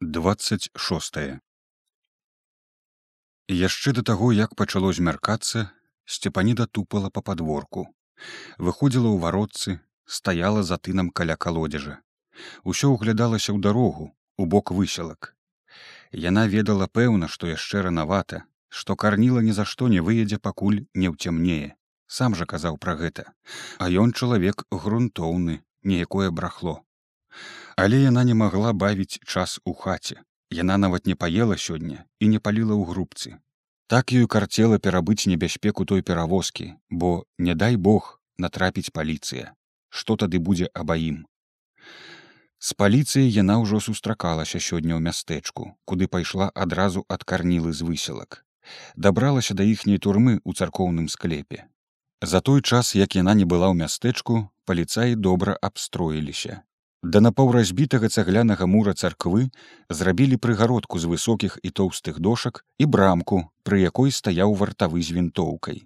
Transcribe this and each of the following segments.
26 яшчэ да таго як пачало змяркацца сцепаніда тупала па падворку. Выходзіла ў варотцы стаяла за тынам каля калодзежа. Усё ўглядалася ў дарогу у бок выселак. Яна ведала пэўна што яшчэ ранавата што карніла ні за што не выедзе пакуль не ўцямнее. Сам жа казаў пра гэта. А ён чалавек грунтоўны неякое брахло але яна не магла бавіць час у хаце. Яна нават не паела сёння і не паліла ў грубцы. Так ёй карцела перабыць небяспеку той перавозкі бо не дай бог натрапіць паліцыя. Што тады будзе абаім з паліцыяй яна ўжо сустракалася сёння ў мястэчку куды пайшла адразу ад карнілы з выселак дабралася да іхняй турмы ў царкоўным склепе. За той час як яна не была ў мястэчку паліцаі добра абстроіліся Да напаўразбітага цаглянага мура царквы зрабілі прыгародку з высокіх і тоўстых дошак і брамку, пры якой стаяў вартавы з вінтоўкай.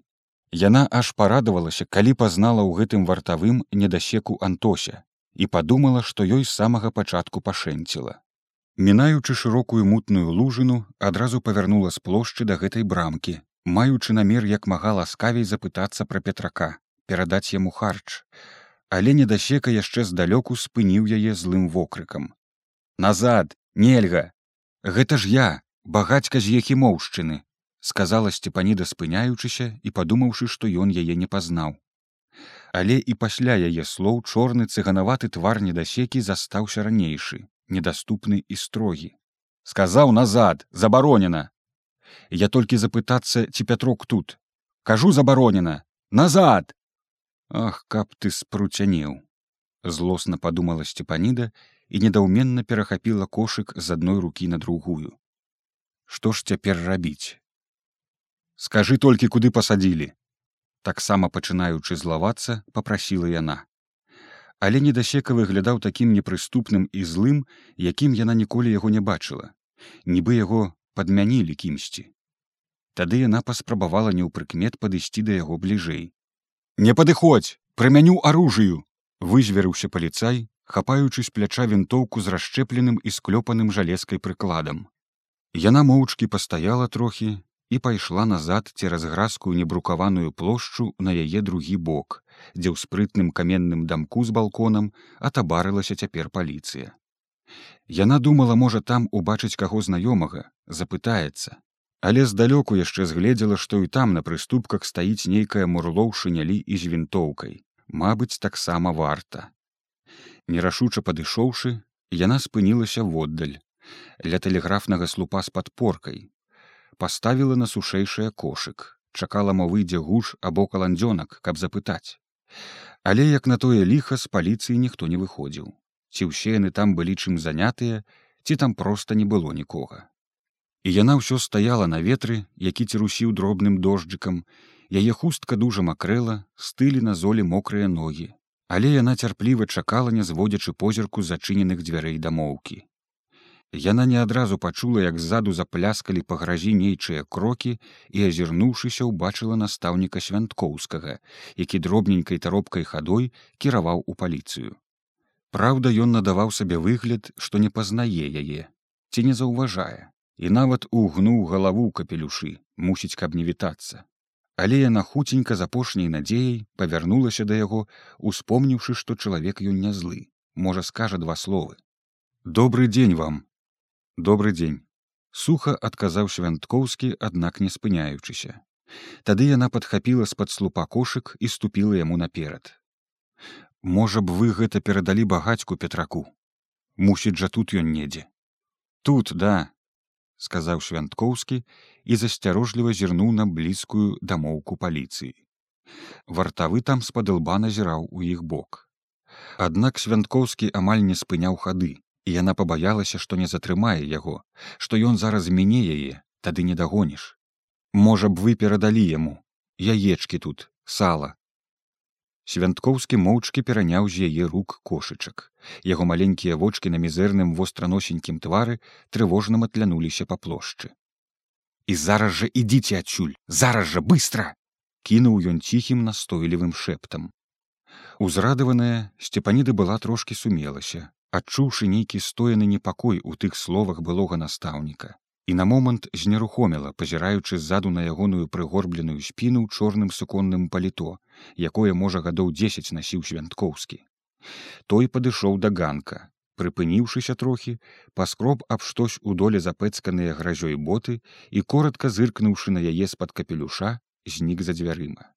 Яна аж парадавалася, калі пазнала ў гэтым вартавым недасеку Антося і падумала, што ёй з самага пачатку пашэнціла. Мінаючы шырокую мутную лужыну, адразу павярнула з плошчы да гэтай брамкі, маючы намер як мага ласкавей запытацца пра петрака, перадаць яму харч, але недасека яшчэ здалёку спыніў яе злым вокрыкам. Назад нельга! Гэта ж я багацька з ехімоўшчыны сказала сцепаніда спыняючыся і падумаўшы што ён яе не пазнаў. Але і пасля яе слоў чорны цыганаваты твар недасекі застаўся ранейшы недаступны і строгі. Сказаў назад забаронена! Я толькі запытацца ці пятрок тут? Кажу забаронена! Назад Ах, каб ты спруцянеў. Злосна падумала сцепаніда і недаўменна перахапіла кошык з адной рукі на другую. Што ж цяпер рабіць? Скажы толькі куды пасадзілі. Таксама пачынаючы злавацца, попрасіла яна. Але недасека выглядаў такім непрыступным і злым, якім яна ніколі яго не бачыла. Нібы яго падмянілі кімсьці. Тады яна паспрабавала неўпрыкмет падысці да яго бліжэй не падыходзь прымяню аружыю вызверыўся паліцай хапаючы з пляча вінтоўку з расшчэпленым і склёпаным жалезкай прыкладам. Яна моўчкі пастаяла трохі і пайшла назад цераз гразкую небрукаваную плошчу на яе другі бок дзе ў спрытным каменным дамку з балконам атабарылася цяпер паліцыя. Яна думала можа там убачыць каго знаёмага запытаецца але здалёку яшчэ згледзела што і там на прыступках стаіць нейкая мурло ў шынялі і з вінтоўкай. Мабыць таксама варта. Нерашуча падышоўшы яна спынілася воддаль ля тэлеграфнага слупа з падпоркай. Паставіла на сушэйшае кошык. Чакала мо выйдзе гуш або каландзёнак каб запытаць. Але як на тое ліха з паліцыі ніхто не выходзіў. Ці ўсе яны там былі чым занятыя ці там проста не было нікога і яна ўсё стаяла на ветры які цірусіў дробным дожджыкам. Яе хустка дужа макрэла стылі на золі мокрыя ногі. Але яна цярпліва чакала не зводзячы позірку зачыненых дзвярэй дамоўкі. Яна не адразу пачула як ззаду запляскалі па гразі нейчыя крокі і азірнуўшыся ўбачыла настаўніка свянткоўскага які дробненькай таропкай хадой кіраваў у паліцыю. Праўда ён надаваў сабе выгляд што не пазнае яе ці не заўважае і нават угнуў галаву капелюшы мусіць каб не вітацца. Але яна хуценька з апошняй надзеяй павярнулася да яго успомніўшы што чалавек ён не злы можа скажа два словы. Добрый дзень вам! Добрый дзень! Суха адказаў свянткоўскі аднак не спыняючыся. Тады яна падхапіла з-пад слупа кошык і ступіла яму наперад. Можа б вы гэта перадалі багацьку петраку. Мусіць жа тут ён недзе тут да сказаў свянткоўскі і засцярожліва зірнуў на блізкую дамоўку паліцыі вартавы там з-пад лба назіраў у іх бок. Аднак свянткоўскі амаль не спыняў хады і яна пабаялася што не затрымае яго што ён зараз мяне яе тады не дагоніш можа б вы перадалі яму? Яечкі тут сала свянткоўскі моўчкі пераняў з яе рук кошычак яго маленькія вочки на мізэрным востраносенькім твары трывожна матлянуліся па плошчы. І зараз жа ідзіце адсюль! Зараз жа быстро кінуў ён ціхім настойлівым шэптам. Узрадаваная сцепаніда была трошки сумелася адчуўшы нейкі стоены непакой у тых словах былога настаўніка і на момант знерухоміла пазіраючы ззаду на ягоную прыгорбленую спіну ў чорным суконным паліто якое можа гадоў дзесяць насіў свянткоўскі той падышоў да ганка прыпыніўшыся трохі паскроб аб штось у доле запэцканыя гразёй боты і коротко зыркнуўшы на яе з-пад капелюша знік за дзвярыма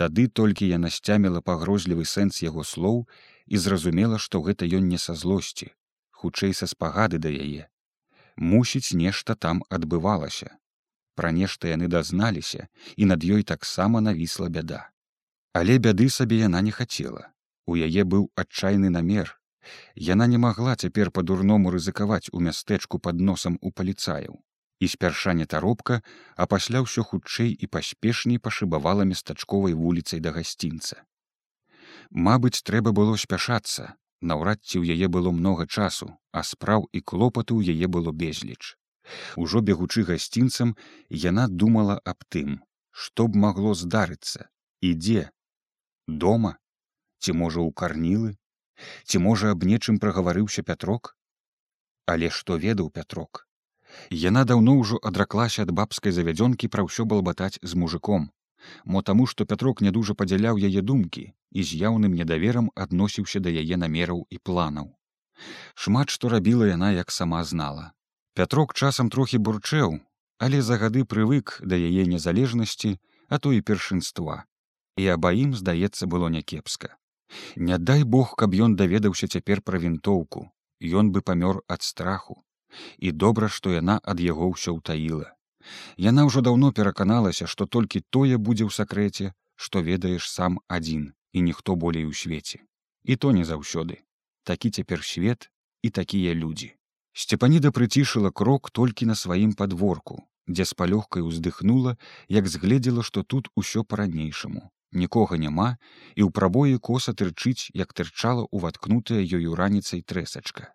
Тады толькі яна сцяміла пагрозлівы сэнс яго слоў і зразумела, што гэта ён не са злосці, хутчэй са спагады да яе. Мусіць, нешта там адбывалася. Пра нешта яны дазналіся, і над ёй таксама навісла бяда. Але бяды сабе яна не хацела. У яе быў адчайны намер. Яна не магла цяпер па-дурному рызыкаваць у мястэчку пад носам у паліцаяў і спярша не таропка, а пасля ўсё хутчэй і паспешней пашыбавала местачковай вуліцай да гасцінца. Мабыць, трэба было спяшацца, наўрад ці ў яе было многа часу, а спраў і клопату ў яе было безліч. Ужо бегучы гасцінцам, яна думала аб тым, што б магло здарыцца, ідзе дома? Ці можа ў карнілы, ці можа аб нечым прагаварыўся пятрок, але што ведаў пятрок? Яна даўно ўжо адраклася ад бабскай завядзёнкі пра ўсё балбатаць з мужиком. Мо таму, што Пятрок не дужа падзяляў яе думкі і з яўным недаверам адносіўся да яе намераў і планаў. Шмат што рабіла яна, як сама знала. Пятрок часам трохі бурчэў, але за гады прывык да яе незалежнасці, а то і першынства. І абаім, здаецца, было някепска. Не дай Бог, каб ён даведаўся цяпер пра вінтоўку, Ён бы памёр ад страху і добра што яна ад яго ўсё ўтаіла яна ўжо даўно пераканалася што толькі тое будзе ў сакрэце што ведаеш сам адзін і ніхто болей у свеце і то не заўсёды такі цяпер свет і такія людзі сцепаніда прыцішыла крок толькі на сваім падворку дзе з палёгкай уздыхнула як згледзела што тут усё па-ранейшаму нікога няма і ў прабоі коса тырчыць як тырчала уваткнутая ёю раніцай трэсачка.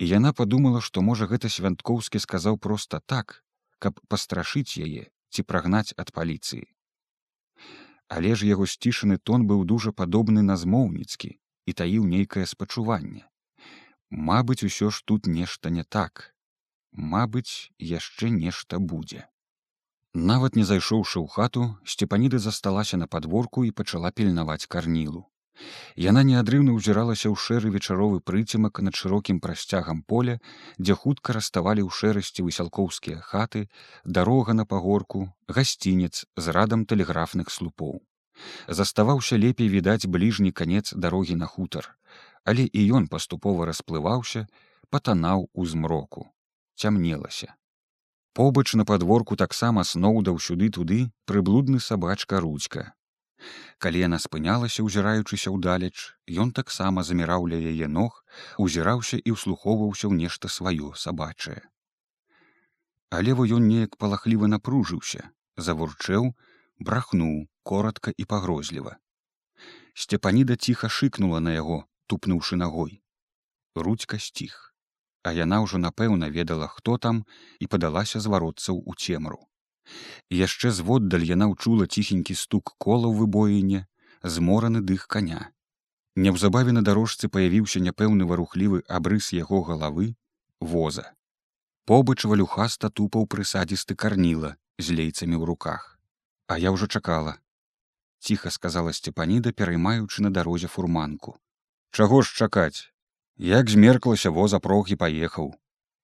І яна подумала што можа гэта свянткоўскі сказаў проста так каб пастрашыць яе ці прагнаць ад паліцыі. Але ж яго сцішаны тон быў дужа падобны на змоўніцкі і таіў нейкае спачуванне. Мабыць усё ж тут нешта не так. Мабыць яшчэ нешта будзе нават не зайшоўшы ў хату сцепаніда засталася на падворку і пачала пільнаваць карнілу Яна неадрыўна ўзіралася ў шэры вечаровы прыцемак над шырокім прасцягам поля, дзе хутка раставалі ў шэрасці высялкоўскія хаты, дарога на пагорку, гасцінец з радам тэлеграфных слупоў. Заставаўся лепей відаць бліжні канец дарогі на хутар, але і ён паступова расплываўся, патанаў у змроку, цямнелася. Побач на падворку таксама сноўдаў сюды туды прыблудны сабачка ручка, калі яна спынялася узіраючыся ўдалеч. Ён таксама заміраў ля яе ног узіраўся і ўслухоўваўся ў нешта сваё сабачае. Але во ён неяк палахліва напружыўся завурчэў брахнуў коротко і пагрозліва. Сцепаніда ціха шыкнула на яго тупнуўшы ногой рудзька сціх а яна ўжо напэўна ведала хто там і падалася звароцца ў цемру яшчэ зводдаль яна ўчула ціхенькі стук кола ў выбоіне змораны дых коня неўзабаве на дарожцы паявіўся няпэўны варухлівы абрыс яго галавы воза. Побач валюхаста тупаў прысадзісты карніла з лейцамі ў руках. А я ўжо чакала. Ціха сказала сцепаніда пераймаючы на дарозе фурманку. Чаго ж чакаць? Як змерклася воза прог і паехаў.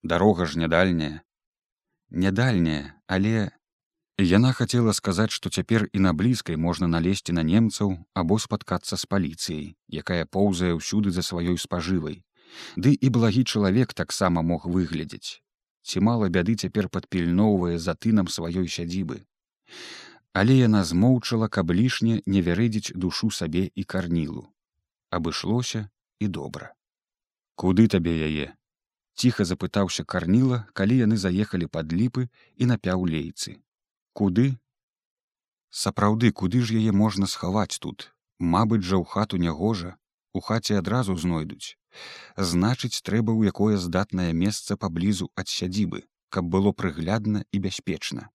Дарога ж нядальняя. Нядальняя але Яна хацела сказаць, што цяпер і на блізкай можна налезці на немцаў або спаткацца з паліцыяй, якая поўзае ўсюды за сваёй спажывай. Ды і благі чалавек таксама мог выглядзець. Ці мала бяды цяпер падпільноўвае за тынам сваёй сядзібы. Але яна змоўчала, каб лішне не вярэдзіць душу сабе і карнілу. Абышлося і добра. Куды табе яе? Ціха запытаўся карніла, калі яны заехалі пад ліпы і напяў лейцы куды? Сапраўды куды ж яе можна схаваць тут? Мабыць жа ў хату нягожа. У хаце адразу знойдуць. Значыць трэба ў якое здатнае месца паблізу ад сядзібы каб было прыглядна і бяспечна.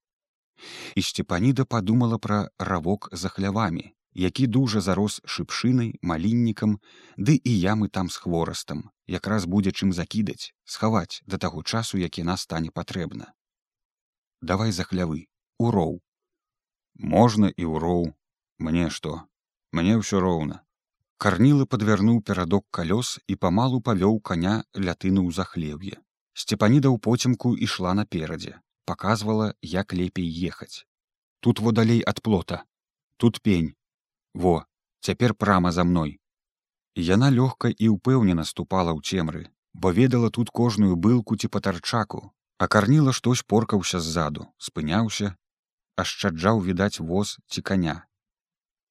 І сцепаніда падумала пра равок за хлявамі які дужа зарос шыпшынай маліннікам ды і ямы там з хворастам. Якраз будзе чым закідаць схаваць да таго часу як яна стане патрэбна. Давай за хлявы уроў можна і ўроў мне што мне ўсё роўна карніла падвярнуў перадок калёс і памалу павёў каня лятыну ў захлеб'е сцепаніда ў поцемку ішла наперадзе показывала як лепей ехаць тут во далей ад плота. Тут пень. Во цяпер прама за мной яна лёгка і ўпэўнена ступала ў цемры бо ведала тут кожную былку ці патарчаку. А карніла штось поркаўся ззаду спыняўся ашчаджаў відаць воз ці каня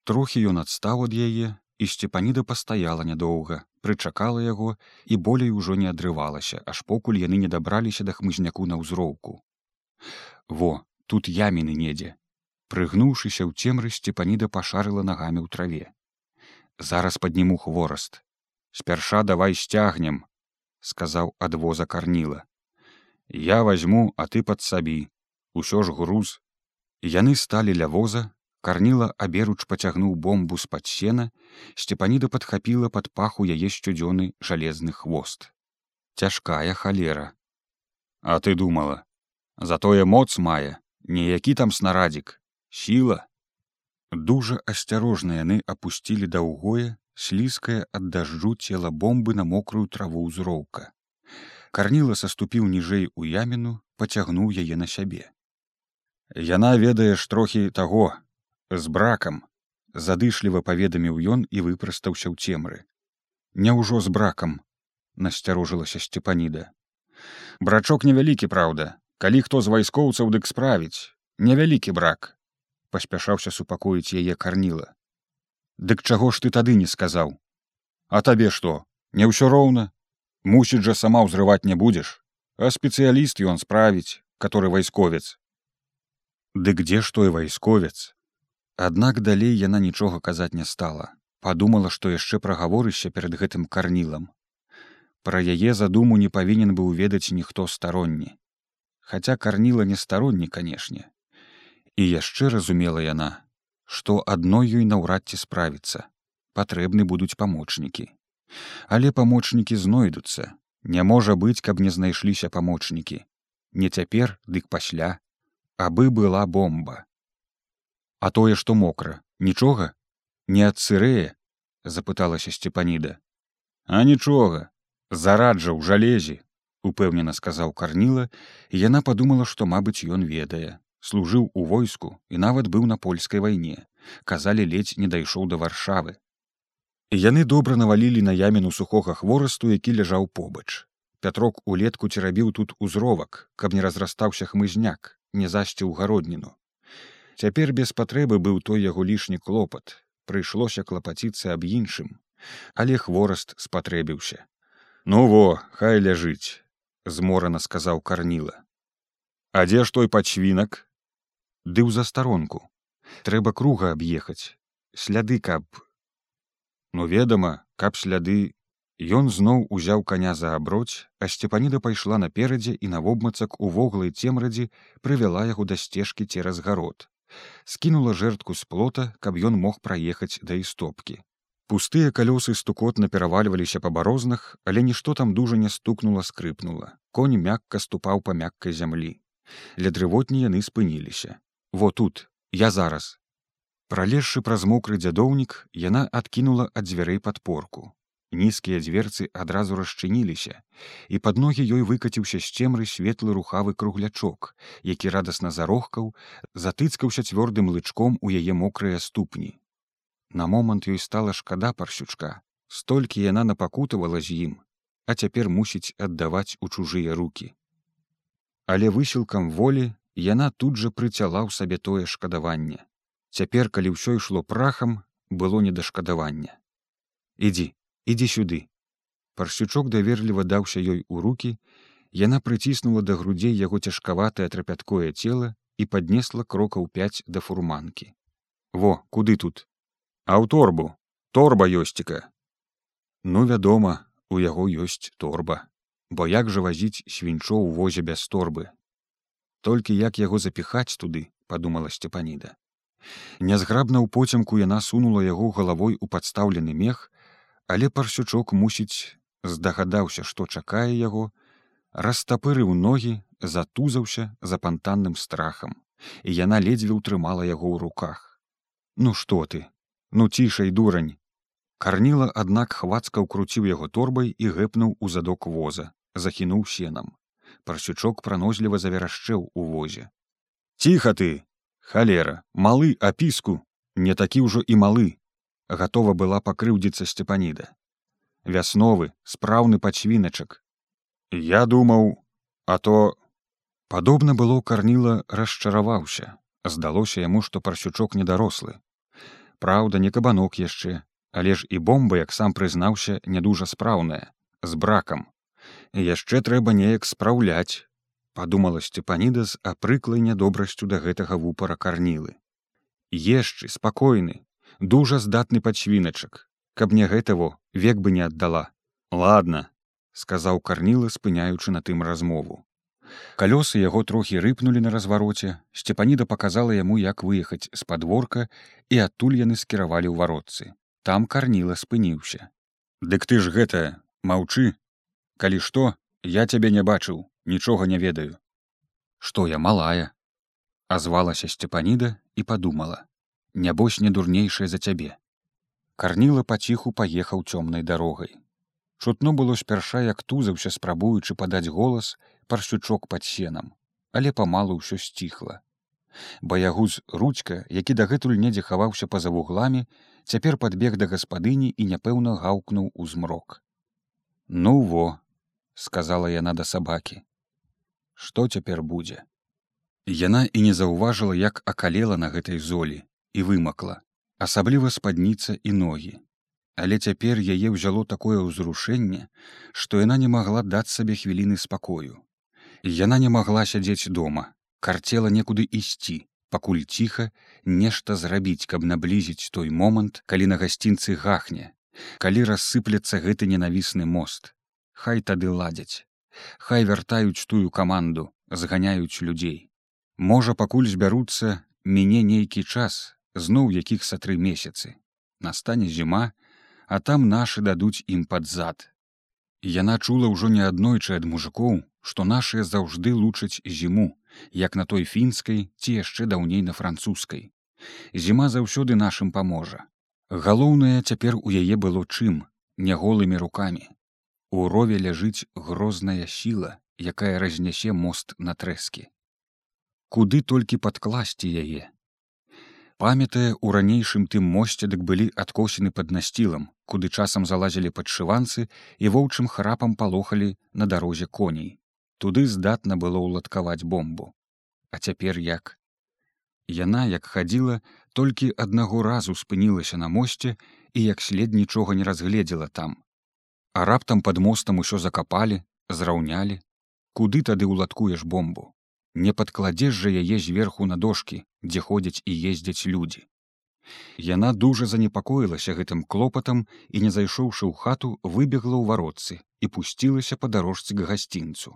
трохі ён адстаў ад яе і сцепаніда пастаяла нядоўга прычакала яго і болей ужо не адрывалася аж покуль яны не дабраліся да хмызняку на ўзроўку. Во тут яміны недзе! Прыгнуўшыся ў цемры сцепаніда пашарыла нагамі ў траве. Зараз падніму хвораст спярша давай сцягнем сказаў адвоза карніла. Я возьму а ты падсабі. Усё ж груз яны сталі ля воза карніла аберуч пацягнуў бомбу з-пад сена сцепаніда падхапіла пад паху яе сцюдзёны жалезны хвост. Цяжкая халера. А ты думала затое моц мае не які там снарадзік сіла? Дужа асцярожна яны апусцілі даўгое слізкае ад дажджу цела бомбы на мокрую траву ўзроўка. Карніла саступіў ніжэй у яміну пацягнуў яе на сябе яна ведаеш трохі таго з бракам задышліва паведаміў ён і выпрастаўся ў цемры. Няўжо з бракам насцярожылася сцепаніда. Брачок невялікі праўда. Калі хто з вайскоўцаў дык справіць. Невялікі брак паспяшаўся супакоіць яе карніла. Дык чаго ж ты тады не сказаў? А табе што? Не ўсё роўна. Мусіць жа сама ўзрываць не будзеш. А спецыяліст ён справіць который вайсковец дык дзе ж той вайсковец? Аднак далей яна нічога казаць не стала. Подумала што яшчэ прагаворыся перад гэтым карнілам. Пра яе задуму не павінен быў ведаць ніхто старонні. Хаця карніла не старонні канешне. І яшчэ разумела яна што адной ёй наўрад ці справіцца. Патрэбны будуць памочнікі. Але памочнікі знойдуцца. Не можа быць каб не знайшліся памочнікі. Не цяпер дык пасля абы была бомба. А тое што мокра нічога? Не ад сырэе запыталася сцепаніда а нічога зараджа ў жалезе упэўнена сказаў карніла і яна падумала што мабыць ён ведае. Служыў у войску і нават быў на польскай вайне. Казалі ледзь не дайшоў да варшавы. Яны добра навалілі на яміну сухога хворасту які ляжаў побач. Пятрок улетку церабіў тут узровак каб не разрастаўся хмызняк не засціў гародніну. Цяпер без патрэбы быў той яго лішні клопат. Прыйшлося клапаціцца аб іншым. Але хвораст спатрэбіўся. Ну во хай ляжыць зморана сказаў карніла. А дзе ж той пачвінак? Ды ў застаронку трэба круга аб'ехаць. Сляды каб ну ведама каб сляды ён зноў узяў каня за аброць а сцепаніда пайшла наперадзе і навобмацак у воглай цемрадзі прывяла яго да сцежкі цераз гарод скінула жэртку з плота каб ён мог праехаць да істопкі пустыя калёсы стукотна перавальваліся па барознах але нішто там дужа не стукнула скрыпнула конь мякка ступаў па мяккай зямлі ля дрывотні яны спыніліся во тут я зараз пралезшы праз мокры дзядоўнік яна адкінула ад дзвярэй падпорку нізкія дзверцы адразу расчыніліся і пад ногі ёй выкаціўся з цемры светлы рухавы круглячок які радасна зарохкаў затыцкаўся цвёрдым лычком у яе мокрыя ступні. На момант ёй стала шкада парсючка столькі яна напакутавала з ім а цяпер мусіць аддаваць у чужыя руки але высілкам волі яна тут жа прыцяла ў сабе тое шкадаванне. Цяпер калі ўсё ішло прахам было не да шкадавання. Ідзі ідзі сюды парсючок даверліва даўся ёй у руки яна прыціснула да грудзей яго цяжкаватае трапяткое цела і паднесла крокаў пяць да фурманкі. Во куды тут? А ў торбу. Торба ёсціка ну вядома у яго ёсць торба. Бо як жа вазіць свінчо ў возе без торбы? Толькі як яго запіхаць туды подумала сцепаніда Нязграбна ў поцемку яна сунула яго галавой у падстаўлены мех, але парсючок мусіць здагадаўся, што чакае яго, растапырыў ногі, затузаўся за пантанным страхам, і яна ледзьве ўтрымала яго ў руках. Ну што ты, ну цішай дурань. Карніла, аднак хвацка ўкруціў яго торбай і гэпнуў у задок воза, захінуў сенам. Парсючок пранозліва заверашчэў у возе. Ціха ты, халера, малы апіску, не такі ўжо і малы, гатова была пакрыўдзіцца сцепаніда. Вясновы, спраўны пачвіначак. Я думаў, а то падобна было карніла расчараваўся, здалося яму, што парсючок недарослы. Праўда, не кабанок яшчэ, але ж і бомба, як сам прызнаўся, не дужа спраўная, з бракам. І яшчэ трэба неяк спраўляць, падумала сцепаніда з апрыклай нядобрасцю да гэтага вупара карнілы. Ешчы спакойны, дужа здатны падчвіначак, каб не гэтаго век бы не аддала. Ладно, сказаў карніла, спыняючы на тым размову. Калёсы яго трохі рыпнулі на развароце, сцепаніда показала яму, як выехаць з падворка і адтуль яны скіравалі ў варотцы. Там карніла спыніўся. Дык ты ж гэта маўчы, калі што я цябе не бачыў, нічога не ведаю. Што я малая азвалася сцепаніда і падумала нябось не дурнейшая за цябе. Карніла паціху паехаў цёмнай дарогай. Чутно было спярша, як тузаўся, спрабуючы падаць голас парсючок пад сенам, але памалу ўсё сціхла. Баягуз ручка, які дагэтуль недзе хаваўся па-за вугламі, цяпер падбег да гаспадыні і няпэўна гаўкнуў у змрок. Ну во, сказала яна да сабакі. Што цяпер будзе? Яна і не заўважыла, як акалела на гэтай золі і вымакла, асабліва спадніца і ногі. Але цяпер яе ўзяло такое ўзрушэнне, што яна не магла даць сабе хвіліны спакою. Яна не магла сядзець дома, карцела некуды ісці, пакуль ціха нешта зрабіць, каб наблізіць той момант, калі на гасцінцы гахне, калі рассыплецца гэты ненавісны мост. Хай тады ладзяць. Хай вяртаюць тую каманду, зганяюць людзей. Можа, пакуль збяруцца мяне нейкі час, зноў якіх са тры месяцы. Настане зіма, а там нашы дадуць ім пад зад. Яна чула ўжо неаднойчы ад мужикоў, што нашыя заўжды лучаць зіму, як на той фінскай ці яшчэ даўней на французскай. Зіма заўсёды нашым паможа. Галоўнае цяпер у яе было чым, не голымі рукамі. У рове ляжыць грозная сіла, якая разнясе мост на трэскі. Куды толькі падкласці яе. Памятае, у ранейшым тым мосце дык былі адкосены пад насцілам, куды часам залазілі падшыванцы і воўчым храпам палохалі на дарозе коней туды здатна было ўладкаваць бомбу. А цяпер як? Яна, як хадзіла, толькі аднаго разу спынілася на мосце і як след нічога не разгледзела там. А раптам пад мостам усё закапалі, зраўнялі, куды тады ўладкуеш бомбу. Не падкладзеш жа яе зверху на дошкі, дзе ходзяць і ездзяць людзі. Яна дужа занепакоілася гэтым клопатам і, не зайшоўшы ў хату, выбегла ў варотцы і пусцілася па дарожцы к гасцінцу.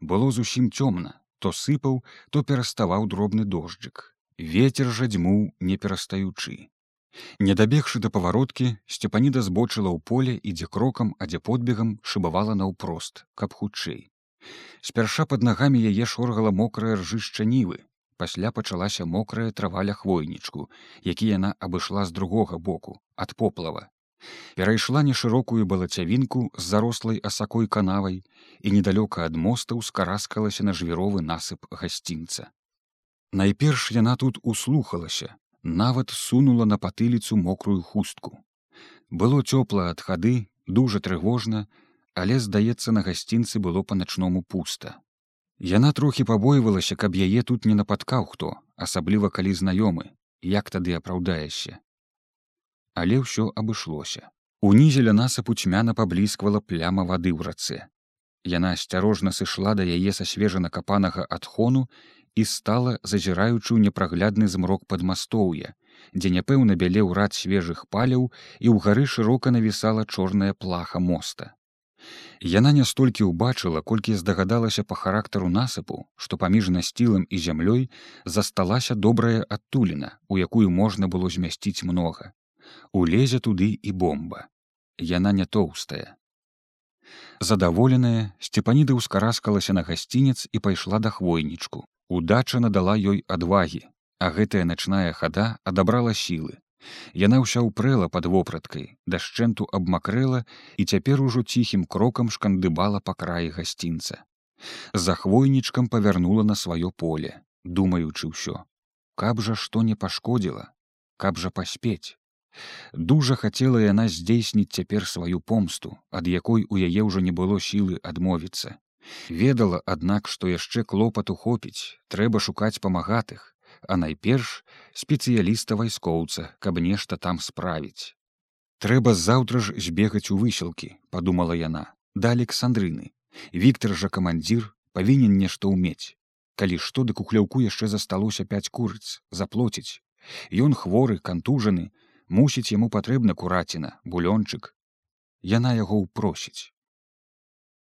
Было зусім цёмна, то сыпаў, то пераставаў дробны дожджык. Вецер жа дзьмуў не перастаючы. Не дабегшы да павароткі, сцепаніда збочыла ў поле і дзе крокам, а дзе подбегам шыбавала наўпрост, каб хутчэй. Спярша пад нагамі яе шоргала мокрае ржышча нівы. Пасля пачалася мокрая траваля хвойнічку, які яна абышла з другога боку, ад поплава, перайшла нешырокую балацявінку з зарослай асакой канавай і недалёка ад моста ўскараскалася на жвіровы насып гасцінца. Найперш яна тут услухалася, нават сунула на патыліцу мокрую хустку. Было цёпла ад хады, дужа трывожна, але, здаецца, на гасцінцы было па-начному пуста. Яна трохі пабойвалася, каб яе тут не напаткаў хто, асабліва калі знаёмы, як тады апраўдаешся але ўсё абышлося. Унізе ля насыпу цьмяна паблізквала пляма вады ў рацэ. Яна асцярожна сышла да яе са свежа накапанага адхону і стала зазіраючы ў непраглядны змрок пад мастоўя, дзе няпэўна бялеў рад свежых паляў і ў гары шырока навісала чорная плаха моста. Яна не столькі ўбачыла, колькі здагадалася па характару насыпу, што паміж насцілым і зямлёй засталася добрая адтуліна, у якую можна было змясціць многа. Улезе туды і бомба. Яна не тоўстая. Задаволеная, сцепаніда ўскараскалася на гасцінец і пайшла да хвойнічку. Удача надала ёй адвагі, а гэтая начная хада адабрала сілы, Яна ўся ўпрэла пад вопраткай, дашчэнту абмакрэла і цяпер ужо ціхім крокам шкандыбала па краі гасцінца. За хвойнічкам павярнула на сваё поле, думаючы ўсё. Каб жа што не пашкодзіла, каб жа паспець. Дужа хацела яна здзейсніць цяпер сваю помсту, ад якой у яе ўжо не было сілы адмовіцца. Ведала, аднак, што яшчэ клопату хопіць, трэба шукаць памагатых, а найперш спецыяліста вайскоўца, каб нешта там справіць. Трэба заўтра ж збегаць у высілкі, падумала яна, да Александрыны. Віктор жа камандзір павінен нешта ўмець. Калі што дык у хляўку яшчэ засталося пяць курыц, заплоціць. Ён хворы, кантужаны, мусіць яму патрэбна кураціна, булёнчык. Яна яго ўпросіць.